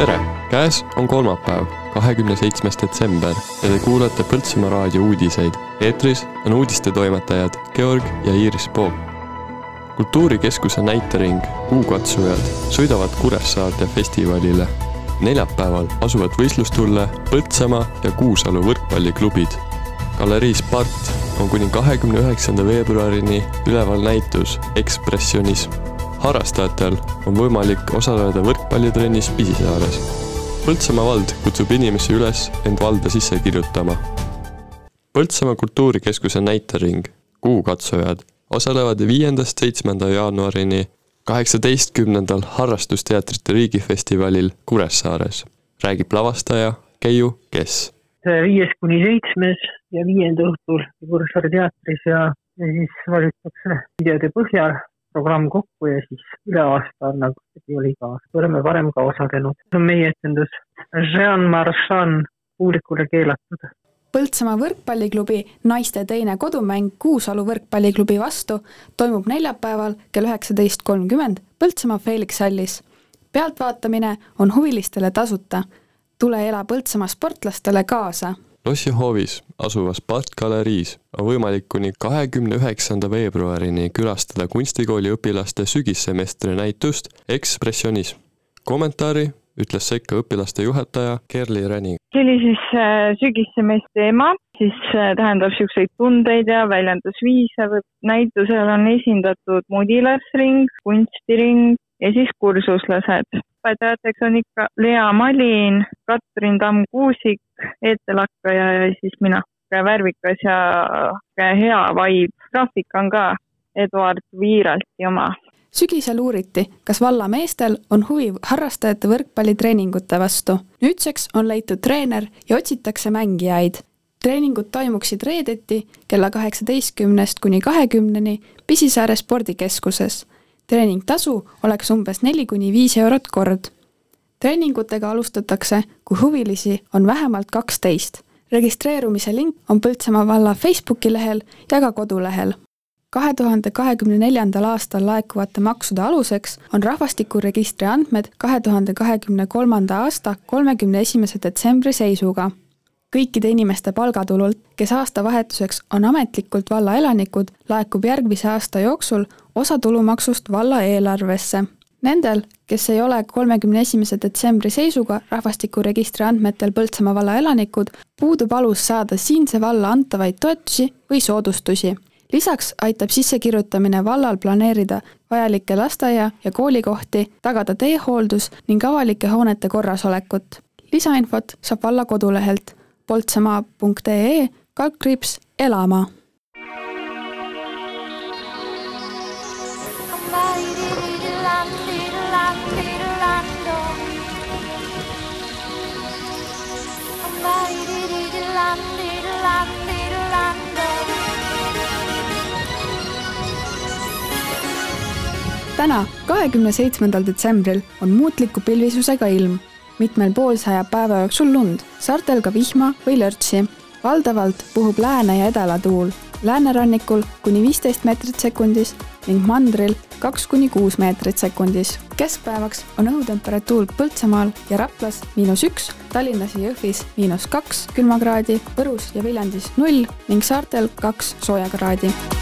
tere, käes on kolmapäev, kahekümne seitsmes detsember ja te kuulate Põltsamaa raadio uudiseid. eetris on uudistetoimetajad Georg ja Iiris Poop. kultuurikeskuse näitering Kuukatsujad sõidavad Kuressaarde festivalile. neljapäeval asuvad võistlustulle Põltsamaa ja Kuusalu võrkpalliklubid. galerii Spart on kuni kahekümne üheksanda veebruarini üleval näitus Ekspressionism harrastajatel on võimalik osaleda võrkpallitrennis Pisisaares. Põltsamaa vald kutsub inimesi üles end valda sisse kirjutama. Põltsamaa kultuurikeskuse näitering Kuukatsujad osalevad viiendast seitsmenda jaanuarini kaheksateistkümnendal Harrastusteatrite riigifestivalil Kuressaares, räägib lavastaja Keiu Kess. viies kuni seitsmes ja viienda õhtul Kuressaare teatris ja, ja siis valitakse videode põhjal programm kokku ja siis üle aasta nagu see oli iga aasta, oleme varem ka osalenud. see on meie etendus Jean Marchand publikule keelatud. Põltsamaa võrkpalliklubi naiste teine kodumäng Kuusalu võrkpalliklubi vastu toimub neljapäeval kell üheksateist kolmkümmend Põltsamaa Felix hallis. pealtvaatamine on huvilistele tasuta. tule ela Põltsamaa sportlastele kaasa lossihoovis asuvas Partgaleriis on võimalik kuni kahekümne üheksanda veebruarini külastada kunstikooli õpilaste sügissemestri näitust Ekspressionism. kommentaari ütles sekka õpilaste juhataja Kerli Räni. see oli siis äh, sügissemestri teema, siis äh, tähendab niisuguseid tundeid ja väljendusviise, näitusel on esindatud mudilasring, kunstiring ja siis kursuslased õpetajateks on ikka Lea Malin, Katrin Tamm-Kuusik, Eetel Akkaja ja siis mina. värvikas ja hea vibe. graafik on ka Eduard Viiralti oma. sügisel uuriti, kas valla meestel on huvi harrastajate võrkpallitreeningute vastu. nüüdseks on leitud treener ja otsitakse mängijaid. treeningud toimuksid reedeti kella kaheksateistkümnest kuni kahekümneni Pisisaare spordikeskuses treeningtasu oleks umbes neli kuni viis eurot kord. treeningutega alustatakse, kui huvilisi on vähemalt kaksteist. registreerumise link on Põltsamaa valla Facebooki lehel ja ka kodulehel. kahe tuhande kahekümne neljandal aastal laekuvate maksude aluseks on rahvastikuregistri andmed kahe tuhande kahekümne kolmanda aasta kolmekümne esimese detsembri seisuga kõikide inimeste palgatulult, kes aastavahetuseks on ametlikult valla elanikud, laekub järgmise aasta jooksul osa tulumaksust valla eelarvesse. Nendel, kes ei ole kolmekümne esimese detsembri seisuga rahvastikuregistri andmetel Põltsamaa valla elanikud, puudub alus saada siinse valla antavaid toetusi või soodustusi. lisaks aitab sissekirjutamine vallal planeerida vajalikke lasteaia- ja koolikohti, tagada teehooldus ning avalike hoonete korrasolekut. lisainfot saab valla kodulehelt poltsamaa.ee kaldkriips elama täna, kahekümne seitsmendal detsembril on muutliku pilvisusega ilm. Mitmel pool sajab päeva jooksul lund, saartel ka vihma või lörtsi. valdavalt puhub lääne ja edalatuul, läänerannikul kuni viisteist meetrit sekundis ning mandril kaks kuni kuus meetrit sekundis. keskpäevaks on õhutemperatuur Põltsamaal ja Raplas miinus üks, Tallinnas ja Jõhvis miinus kaks külmakraadi, Võrus ja Viljandis null ning saartel kaks soojakraadi